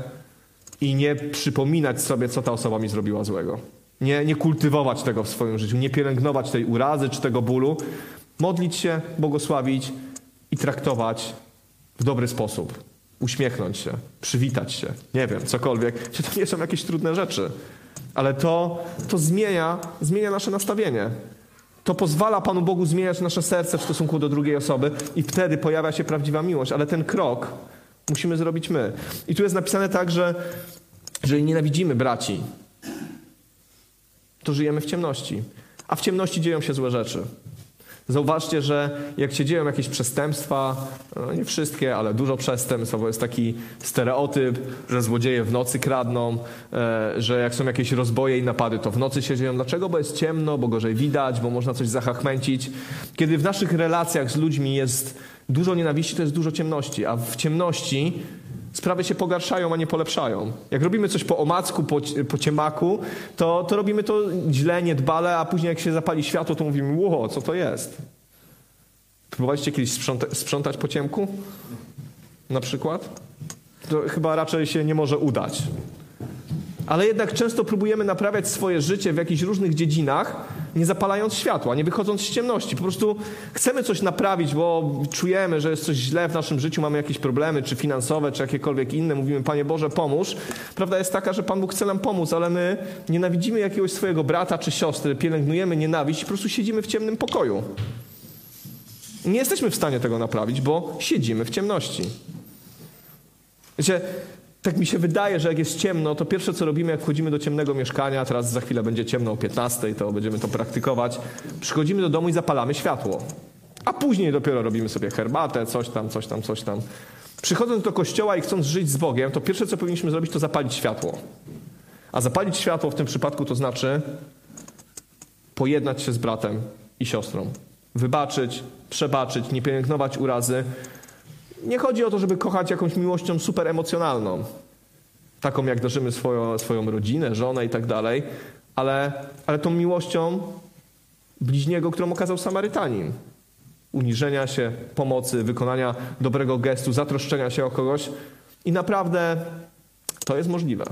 i nie przypominać sobie, co ta osoba mi zrobiła złego. Nie, nie kultywować tego w swoim życiu, nie pielęgnować tej urazy czy tego bólu. Modlić się, błogosławić i traktować w dobry sposób. Uśmiechnąć się, przywitać się, nie wiem, cokolwiek. Czy to nie są jakieś trudne rzeczy, ale to, to zmienia, zmienia nasze nastawienie. To pozwala Panu Bogu zmieniać nasze serce w stosunku do drugiej osoby i wtedy pojawia się prawdziwa miłość. Ale ten krok musimy zrobić my. I tu jest napisane tak, że jeżeli nienawidzimy braci, to żyjemy w ciemności. a w ciemności dzieją się złe rzeczy. Zauważcie, że jak się dzieją jakieś przestępstwa, no nie wszystkie, ale dużo przestępstw, bo jest taki stereotyp, że złodzieje w nocy kradną, e, że jak są jakieś rozboje i napady, to w nocy się dzieją. Dlaczego? Bo jest ciemno, bo gorzej widać, bo można coś zachachmęcić. Kiedy w naszych relacjach z ludźmi jest dużo nienawiści, to jest dużo ciemności, a w ciemności sprawy się pogarszają, a nie polepszają. Jak robimy coś po omacku, po, po ciemaku, to, to robimy to źle, niedbale, a później jak się zapali światło, to mówimy, ło, co to jest? Próbowaliście kiedyś sprząta sprzątać po ciemku? Na przykład? To chyba raczej się nie może udać ale jednak często próbujemy naprawiać swoje życie w jakichś różnych dziedzinach, nie zapalając światła, nie wychodząc z ciemności. Po prostu chcemy coś naprawić, bo czujemy, że jest coś źle w naszym życiu, mamy jakieś problemy, czy finansowe, czy jakiekolwiek inne. Mówimy, Panie Boże, pomóż. Prawda jest taka, że Pan Bóg chce nam pomóc, ale my nienawidzimy jakiegoś swojego brata czy siostry, pielęgnujemy nienawiść i po prostu siedzimy w ciemnym pokoju. Nie jesteśmy w stanie tego naprawić, bo siedzimy w ciemności. Wiecie, tak mi się wydaje, że jak jest ciemno, to pierwsze co robimy, jak wchodzimy do ciemnego mieszkania, teraz za chwilę będzie ciemno o 15, to będziemy to praktykować, przychodzimy do domu i zapalamy światło. A później dopiero robimy sobie herbatę, coś tam, coś tam, coś tam. Przychodząc do kościoła i chcąc żyć z Bogiem, to pierwsze co powinniśmy zrobić, to zapalić światło. A zapalić światło w tym przypadku to znaczy pojednać się z bratem i siostrą. Wybaczyć, przebaczyć, nie pielęgnować urazy, nie chodzi o to, żeby kochać jakąś miłością super emocjonalną, taką jak darzymy swoją, swoją rodzinę, żonę i tak dalej, ale, ale tą miłością bliźniego, którą okazał Samarytanin. Uniżenia się, pomocy, wykonania dobrego gestu, zatroszczenia się o kogoś. I naprawdę to jest możliwe.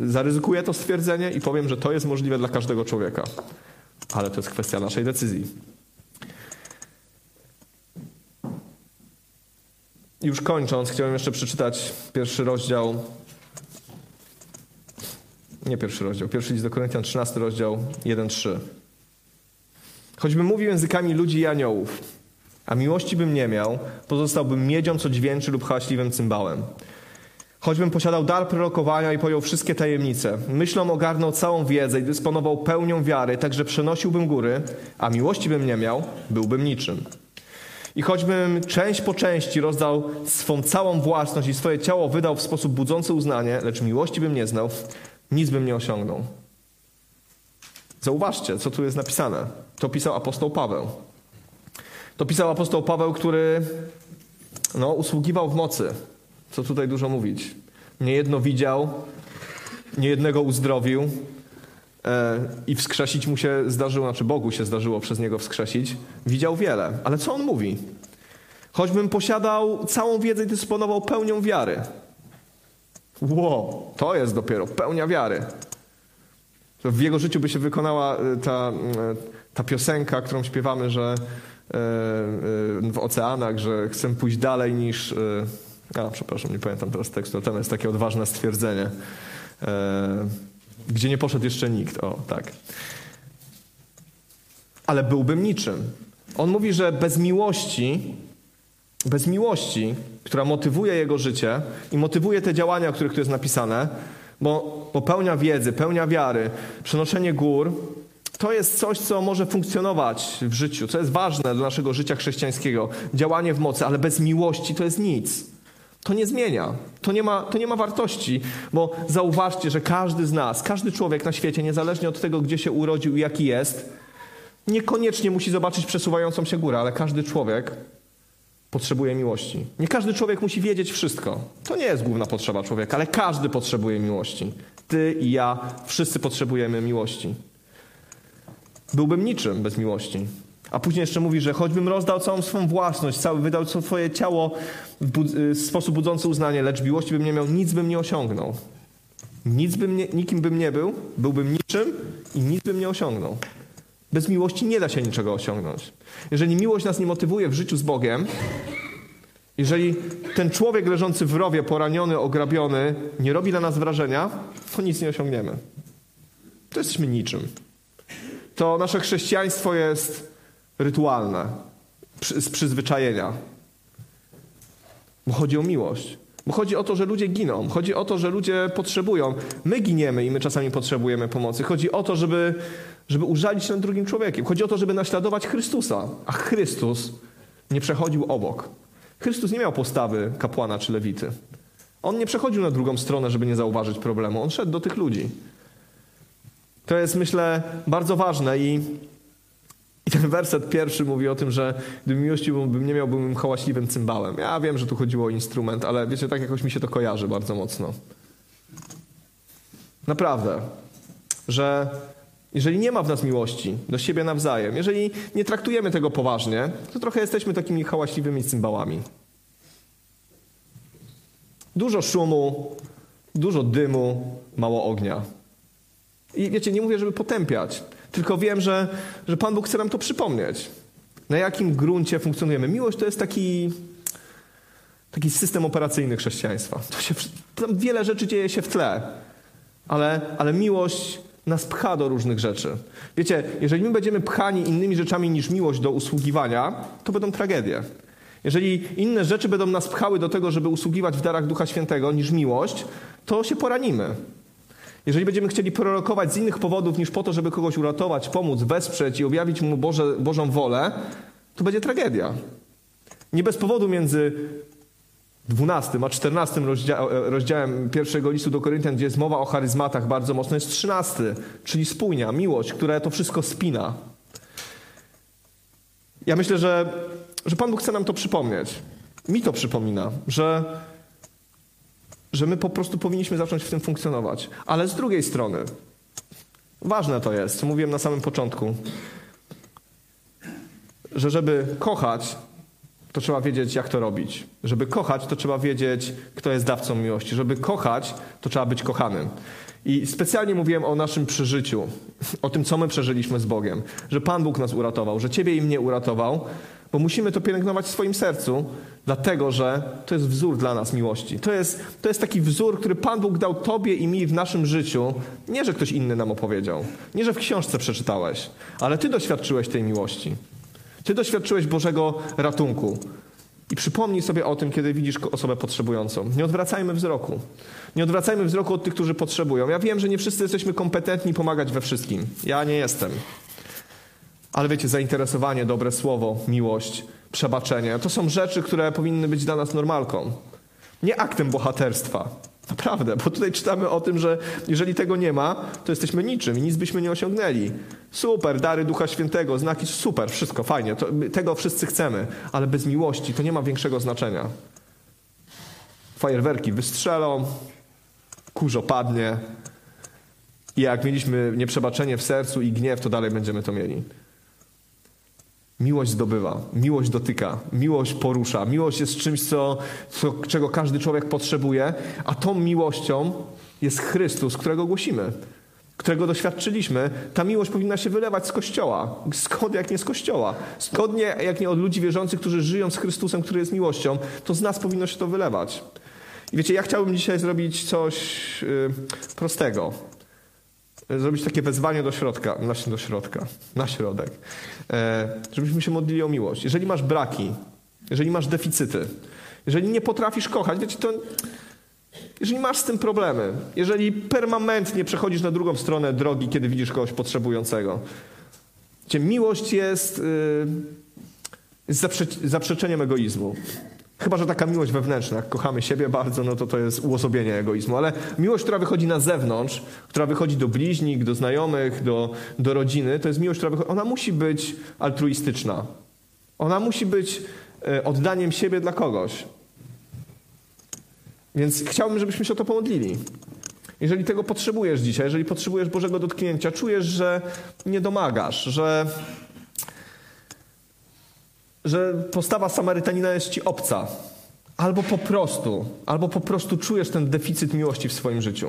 Zaryzykuję to stwierdzenie i powiem, że to jest możliwe dla każdego człowieka. Ale to jest kwestia naszej decyzji. Już kończąc, chciałem jeszcze przeczytać pierwszy rozdział. Nie pierwszy rozdział, pierwszy list do Koryntian, 13 rozdział, 1-3. Choćbym mówił językami ludzi i aniołów, a miłości bym nie miał, pozostałbym miedzią, co dźwięczy lub hałaśliwym cymbałem. Choćbym posiadał dar prorokowania i pojął wszystkie tajemnice, myślą ogarnął całą wiedzę i dysponował pełnią wiary, także przenosiłbym góry, a miłości bym nie miał, byłbym niczym. I choćbym część po części rozdał swą całą własność i swoje ciało wydał w sposób budzący uznanie, lecz miłości bym nie znał, nic bym nie osiągnął. Zauważcie, co tu jest napisane. To pisał apostoł Paweł. To pisał apostoł Paweł, który no, usługiwał w mocy. Co tutaj dużo mówić. Niejedno widział, niejednego uzdrowił, i wskrzesić mu się zdarzyło, znaczy Bogu się zdarzyło przez niego wskrzesić, widział wiele. Ale co on mówi? Choćbym posiadał całą wiedzę i dysponował pełnią wiary. Wow, to jest dopiero pełnia wiary. W jego życiu by się wykonała e, ta, e, ta piosenka, którą śpiewamy, że w oceanach, że chcę pójść dalej niż. A, przepraszam, nie pamiętam teraz tekstu. Jest takie odważne stwierdzenie gdzie nie poszedł jeszcze nikt. O, tak. Ale byłbym niczym. On mówi, że bez miłości, bez miłości, która motywuje jego życie i motywuje te działania, o których tu jest napisane, bo, bo pełnia wiedzy, pełnia wiary, przenoszenie gór, to jest coś, co może funkcjonować w życiu, co jest ważne dla naszego życia chrześcijańskiego. Działanie w mocy, ale bez miłości to jest nic. To nie zmienia. To nie, ma, to nie ma wartości, bo zauważcie, że każdy z nas, każdy człowiek na świecie, niezależnie od tego, gdzie się urodził i jaki jest, niekoniecznie musi zobaczyć przesuwającą się górę, ale każdy człowiek potrzebuje miłości. Nie każdy człowiek musi wiedzieć wszystko. To nie jest główna potrzeba człowieka, ale każdy potrzebuje miłości. Ty i ja, wszyscy potrzebujemy miłości. Byłbym niczym bez miłości. A później jeszcze mówi, że choćbym rozdał całą swoją własność, cały wydał swoje ciało w, y, sposób budzący uznanie, lecz miłości bym nie miał, nic bym nie osiągnął. Nic bym nie, nikim bym nie był, byłbym niczym i nic bym nie osiągnął. Bez miłości nie da się niczego osiągnąć. Jeżeli miłość nas nie motywuje w życiu z Bogiem, jeżeli ten człowiek leżący w rowie, poraniony, ograbiony, nie robi na nas wrażenia, to nic nie osiągniemy. To jesteśmy niczym. To nasze chrześcijaństwo jest rytualne, z przyzwyczajenia. Bo chodzi o miłość. Bo chodzi o to, że ludzie giną. Chodzi o to, że ludzie potrzebują. My giniemy i my czasami potrzebujemy pomocy. Chodzi o to, żeby, żeby użalić się nad drugim człowiekiem. Chodzi o to, żeby naśladować Chrystusa, a Chrystus nie przechodził obok. Chrystus nie miał postawy kapłana czy lewity. On nie przechodził na drugą stronę, żeby nie zauważyć problemu. On szedł do tych ludzi. To jest, myślę, bardzo ważne i, i ten werset pierwszy mówi o tym, że gdybym miłościł, bym nie miał, byłbym hałaśliwym cymbałem. Ja wiem, że tu chodziło o instrument, ale wiecie, tak jakoś mi się to kojarzy bardzo mocno. Naprawdę, że jeżeli nie ma w nas miłości do siebie nawzajem, jeżeli nie traktujemy tego poważnie, to trochę jesteśmy takimi hałaśliwymi cymbałami. Dużo szumu, dużo dymu, mało ognia. I wiecie, nie mówię, żeby potępiać, tylko wiem, że, że Pan Bóg chce nam to przypomnieć. Na jakim gruncie funkcjonujemy. Miłość to jest taki, taki system operacyjny chrześcijaństwa. To się, tam wiele rzeczy dzieje się w tle, ale, ale miłość nas pcha do różnych rzeczy. Wiecie, jeżeli my będziemy pchani innymi rzeczami niż miłość do usługiwania, to będą tragedie. Jeżeli inne rzeczy będą nas pchały do tego, żeby usługiwać w darach Ducha Świętego niż miłość, to się poranimy. Jeżeli będziemy chcieli prorokować z innych powodów niż po to, żeby kogoś uratować, pomóc, wesprzeć i objawić mu Boże, Bożą wolę, to będzie tragedia. Nie bez powodu między 12 a 14 rozdzia rozdziałem pierwszego listu do Koryntian, gdzie jest mowa o charyzmatach bardzo mocno, jest 13, czyli spójnia, miłość, która to wszystko spina. Ja myślę, że, że Pan Bóg chce nam to przypomnieć. Mi to przypomina, że, że my po prostu powinniśmy zacząć w tym funkcjonować. Ale z drugiej strony, ważne to jest, mówiłem na samym początku, że żeby kochać, to trzeba wiedzieć, jak to robić. Żeby kochać, to trzeba wiedzieć, kto jest dawcą miłości. Żeby kochać, to trzeba być kochanym. I specjalnie mówiłem o naszym przeżyciu, o tym, co my przeżyliśmy z Bogiem, że Pan Bóg nas uratował, że Ciebie i mnie uratował, bo musimy to pielęgnować w swoim sercu, dlatego że to jest wzór dla nas miłości. To jest, to jest taki wzór, który Pan Bóg dał Tobie i mi w naszym życiu. Nie, że ktoś inny nam opowiedział, nie, że w książce przeczytałeś, ale Ty doświadczyłeś tej miłości. Ty doświadczyłeś Bożego ratunku. I przypomnij sobie o tym, kiedy widzisz osobę potrzebującą. Nie odwracajmy wzroku. Nie odwracajmy wzroku od tych, którzy potrzebują. Ja wiem, że nie wszyscy jesteśmy kompetentni pomagać we wszystkim. Ja nie jestem. Ale wiecie, zainteresowanie, dobre słowo, miłość, przebaczenie to są rzeczy, które powinny być dla nas normalką. Nie aktem bohaterstwa. Naprawdę, bo tutaj czytamy o tym, że jeżeli tego nie ma, to jesteśmy niczym i nic byśmy nie osiągnęli. Super, dary Ducha Świętego, znaki, super, wszystko fajnie, to, tego wszyscy chcemy, ale bez miłości to nie ma większego znaczenia. Fajerwerki wystrzelą, kurzo padnie i jak mieliśmy nieprzebaczenie w sercu i gniew, to dalej będziemy to mieli. Miłość zdobywa, miłość dotyka, miłość porusza. Miłość jest czymś, co, co, czego każdy człowiek potrzebuje, a tą miłością jest Chrystus, którego głosimy, którego doświadczyliśmy. Ta miłość powinna się wylewać z Kościoła. Skąd jak nie z Kościoła? Skąd nie, jak nie od ludzi wierzących, którzy żyją z Chrystusem, który jest miłością, to z nas powinno się to wylewać. I wiecie, ja chciałbym dzisiaj zrobić coś yy, prostego zrobić takie wezwanie do środka, znaczy do środka, na środek, e, żebyśmy się modlili o miłość. Jeżeli masz braki, jeżeli masz deficyty, jeżeli nie potrafisz kochać, wiecie, to jeżeli masz z tym problemy, jeżeli permanentnie przechodzisz na drugą stronę drogi, kiedy widzisz kogoś potrzebującego, wiecie, miłość jest, yy, jest zaprze zaprzeczeniem egoizmu. Chyba, że taka miłość wewnętrzna, jak kochamy siebie bardzo, no to to jest uosobienie egoizmu. Ale miłość, która wychodzi na zewnątrz, która wychodzi do bliźnich, do znajomych, do, do rodziny, to jest miłość, która wychodzi, ona musi być altruistyczna. Ona musi być e, oddaniem siebie dla kogoś. Więc chciałbym, żebyśmy się o to pomodlili. Jeżeli tego potrzebujesz dzisiaj, jeżeli potrzebujesz Bożego dotknięcia, czujesz, że nie domagasz, że że postawa Samarytanina jest ci obca. Albo po prostu, albo po prostu czujesz ten deficyt miłości w swoim życiu.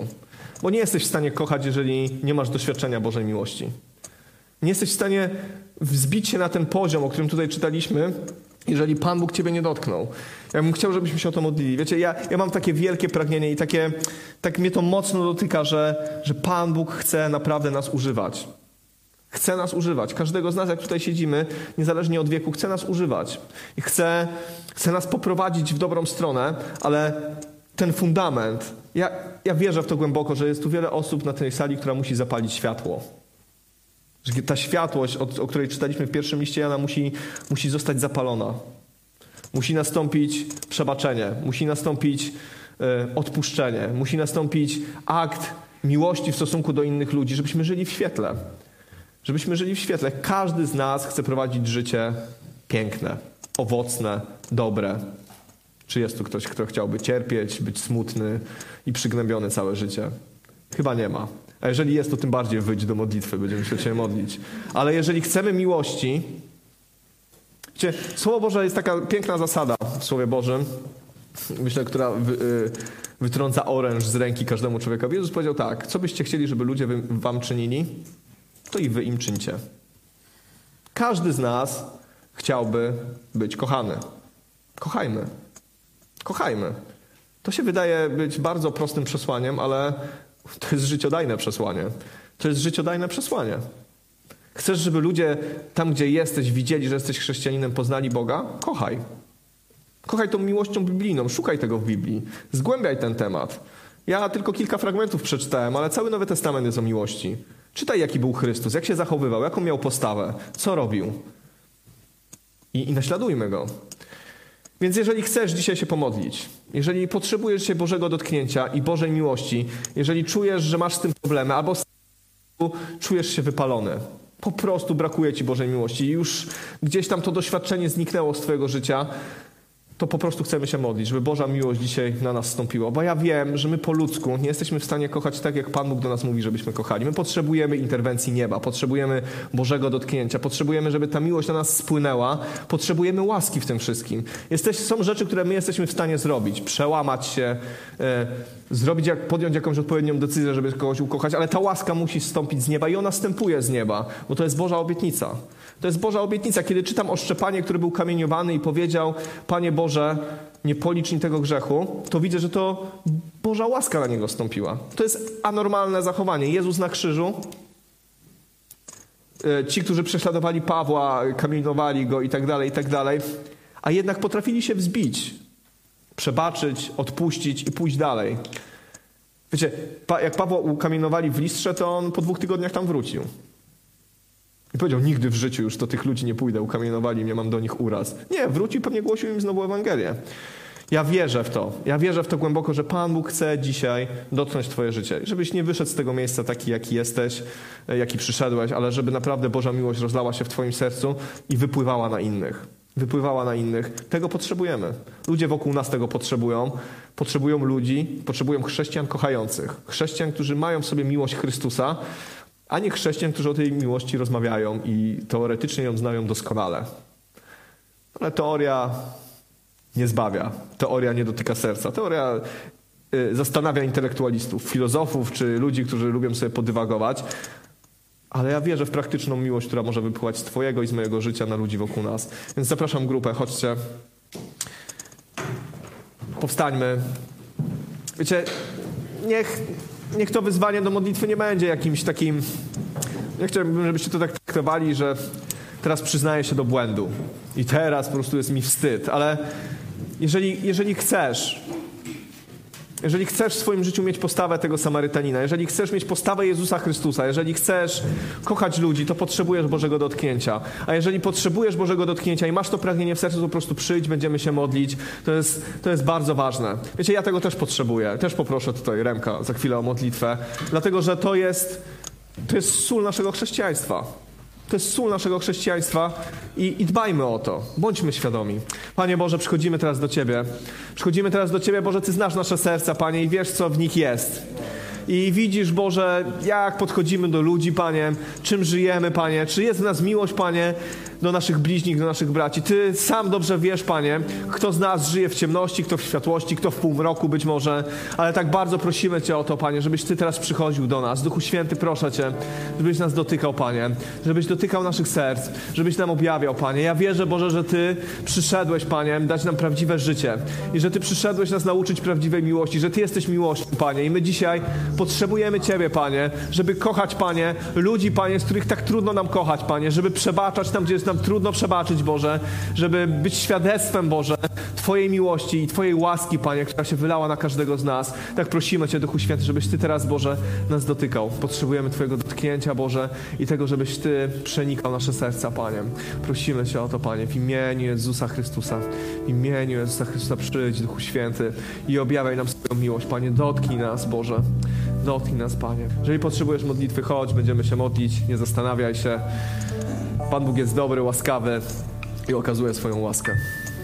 Bo nie jesteś w stanie kochać, jeżeli nie masz doświadczenia Bożej miłości. Nie jesteś w stanie wzbić się na ten poziom, o którym tutaj czytaliśmy, jeżeli Pan Bóg Ciebie nie dotknął. Ja bym chciał, żebyśmy się o to modlili. Wiecie, ja, ja mam takie wielkie pragnienie i takie, tak mnie to mocno dotyka, że, że Pan Bóg chce naprawdę nas używać. Chce nas używać. Każdego z nas, jak tutaj siedzimy, niezależnie od wieku, chce nas używać. I chce, chce nas poprowadzić w dobrą stronę, ale ten fundament, ja, ja wierzę w to głęboko, że jest tu wiele osób na tej sali, która musi zapalić światło. Że ta światłość, o, o której czytaliśmy w pierwszym liście Jana, musi, musi zostać zapalona. Musi nastąpić przebaczenie, musi nastąpić e, odpuszczenie, musi nastąpić akt miłości w stosunku do innych ludzi, żebyśmy żyli w świetle. Żebyśmy żyli w świetle. Każdy z nas chce prowadzić życie piękne, owocne, dobre. Czy jest tu ktoś, kto chciałby cierpieć, być smutny i przygnębiony całe życie? Chyba nie ma. A jeżeli jest, to tym bardziej wyjdź do modlitwy, będziemy się Cię modlić. Ale jeżeli chcemy miłości, Wiecie, Słowo Boże jest taka piękna zasada w Słowie Bożym, myślę, która y, wytrąca oręż z ręki każdemu człowiekowi. Jezus powiedział tak, co byście chcieli, żeby ludzie wam czynili, to i wy im czyńcie. Każdy z nas chciałby być kochany. Kochajmy. Kochajmy. To się wydaje być bardzo prostym przesłaniem, ale to jest życiodajne przesłanie. To jest życiodajne przesłanie. Chcesz, żeby ludzie tam, gdzie jesteś, widzieli, że jesteś chrześcijaninem, poznali Boga? Kochaj. Kochaj tą miłością biblijną, szukaj tego w Biblii, zgłębiaj ten temat. Ja tylko kilka fragmentów przeczytałem, ale cały Nowy Testament jest o miłości. Czytaj, jaki był Chrystus, jak się zachowywał, jaką miał postawę, co robił. I, i naśladujmy go. Więc jeżeli chcesz dzisiaj się pomodlić, jeżeli potrzebujesz się Bożego dotknięcia i Bożej miłości, jeżeli czujesz, że masz z tym problemy, albo czujesz się wypalony, po prostu brakuje ci Bożej miłości i już gdzieś tam to doświadczenie zniknęło z twojego życia, to po prostu chcemy się modlić, żeby Boża miłość dzisiaj na nas stąpiła. Bo ja wiem, że my po ludzku nie jesteśmy w stanie kochać tak, jak Pan Bóg do nas mówi, żebyśmy kochali. My potrzebujemy interwencji nieba, potrzebujemy Bożego dotknięcia, potrzebujemy, żeby ta miłość na nas spłynęła, potrzebujemy łaski w tym wszystkim. Jesteś, są rzeczy, które my jesteśmy w stanie zrobić. Przełamać się, e, zrobić, jak, podjąć jakąś odpowiednią decyzję, żeby kogoś ukochać, ale ta łaska musi stąpić z nieba i ona stępuje z nieba, bo to jest Boża obietnica. To jest Boża obietnica. Kiedy czytam o Szczepanie, który był kamieniowany i powiedział, Panie Boże, nie policz mi tego grzechu, to widzę, że to Boża łaska na niego stąpiła. To jest anormalne zachowanie. Jezus na krzyżu, e, ci, którzy prześladowali Pawła, kamienowali go i tak dalej, i tak dalej, a jednak potrafili się wzbić, przebaczyć, odpuścić i pójść dalej. Wiecie, jak Pawła ukamienowali w listrze, to on po dwóch tygodniach tam wrócił. I powiedział, nigdy w życiu już do tych ludzi nie pójdę, ukamienowali mnie, mam do nich uraz. Nie, wrócił pewnie głosił im znowu Ewangelię. Ja wierzę w to. Ja wierzę w to głęboko, że Pan Bóg chce dzisiaj dotknąć Twoje życie. Żebyś nie wyszedł z tego miejsca taki, jaki jesteś, e, jaki przyszedłeś, ale żeby naprawdę Boża miłość rozlała się w Twoim sercu i wypływała na innych. Wypływała na innych. Tego potrzebujemy. Ludzie wokół nas tego potrzebują. Potrzebują ludzi, potrzebują chrześcijan kochających. Chrześcijan, którzy mają w sobie miłość Chrystusa, a nie chrześcijan, którzy o tej miłości rozmawiają i teoretycznie ją znają doskonale. Ale teoria nie zbawia, teoria nie dotyka serca. Teoria y, zastanawia intelektualistów, filozofów czy ludzi, którzy lubią sobie podywagować. Ale ja wierzę w praktyczną miłość, która może wypływać z Twojego i z mojego życia na ludzi wokół nas. Więc zapraszam grupę, chodźcie. Powstańmy. Wiecie, niech niech to wyzwanie do modlitwy nie będzie jakimś takim. Nie chciałbym, żebyście to tak traktowali, że teraz przyznaję się do błędu i teraz po prostu jest mi wstyd, ale jeżeli, jeżeli chcesz, jeżeli chcesz w swoim życiu mieć postawę tego Samarytanina, jeżeli chcesz mieć postawę Jezusa Chrystusa, jeżeli chcesz kochać ludzi, to potrzebujesz Bożego dotknięcia. A jeżeli potrzebujesz Bożego dotknięcia i masz to pragnienie w sercu, to po prostu przyjdź, będziemy się modlić. To jest, to jest bardzo ważne. Wiecie, ja tego też potrzebuję. Też poproszę tutaj Remka za chwilę o modlitwę, dlatego że to jest, to jest sól naszego chrześcijaństwa. To jest sól naszego chrześcijaństwa i, i, dbajmy o to. Bądźmy świadomi. Panie Boże, przychodzimy teraz do Ciebie. Przychodzimy teraz do Ciebie, Boże, Ty znasz nasze serca, Panie, i wiesz, co w nich jest. I widzisz, Boże, jak podchodzimy do ludzi, Panie, czym żyjemy, Panie, czy jest w nas miłość, Panie, do naszych bliźnich, do naszych braci. Ty sam dobrze wiesz, Panie, kto z nas żyje w ciemności, kto w światłości, kto w półmroku być może, ale tak bardzo prosimy Cię o to, Panie, żebyś Ty teraz przychodził do nas. Duchu Święty, proszę Cię, żebyś nas dotykał, Panie, żebyś dotykał naszych serc, żebyś nam objawiał, Panie. Ja wierzę, Boże, że Ty przyszedłeś, Panie, dać nam prawdziwe życie i że Ty przyszedłeś nas nauczyć prawdziwej miłości, że Ty jesteś miłością, Panie. I my dzisiaj potrzebujemy Ciebie, Panie, żeby kochać, Panie, ludzi, Panie, z których tak trudno nam kochać, Panie, żeby przebaczać tam, gdzie jest nam trudno przebaczyć, Boże, żeby być świadectwem, Boże, Twojej miłości i Twojej łaski, Panie, która się wylała na każdego z nas. Tak prosimy Cię, Duchu Święty, żebyś Ty teraz, Boże, nas dotykał. Potrzebujemy Twojego dotknięcia, Boże, i tego, żebyś Ty przenikał nasze serca, Panie. Prosimy Cię o to, Panie, w imieniu Jezusa Chrystusa. W imieniu Jezusa Chrystusa przyjdź, Duchu Święty, i objawiaj nam swoją miłość, Panie. Dotknij nas, Boże. Dotknij nas, Panie. Jeżeli potrzebujesz modlitwy, chodź, będziemy się modlić, nie zastanawiaj się. Pan Bóg jest dobry, łaskawy i okazuje swoją łaskę.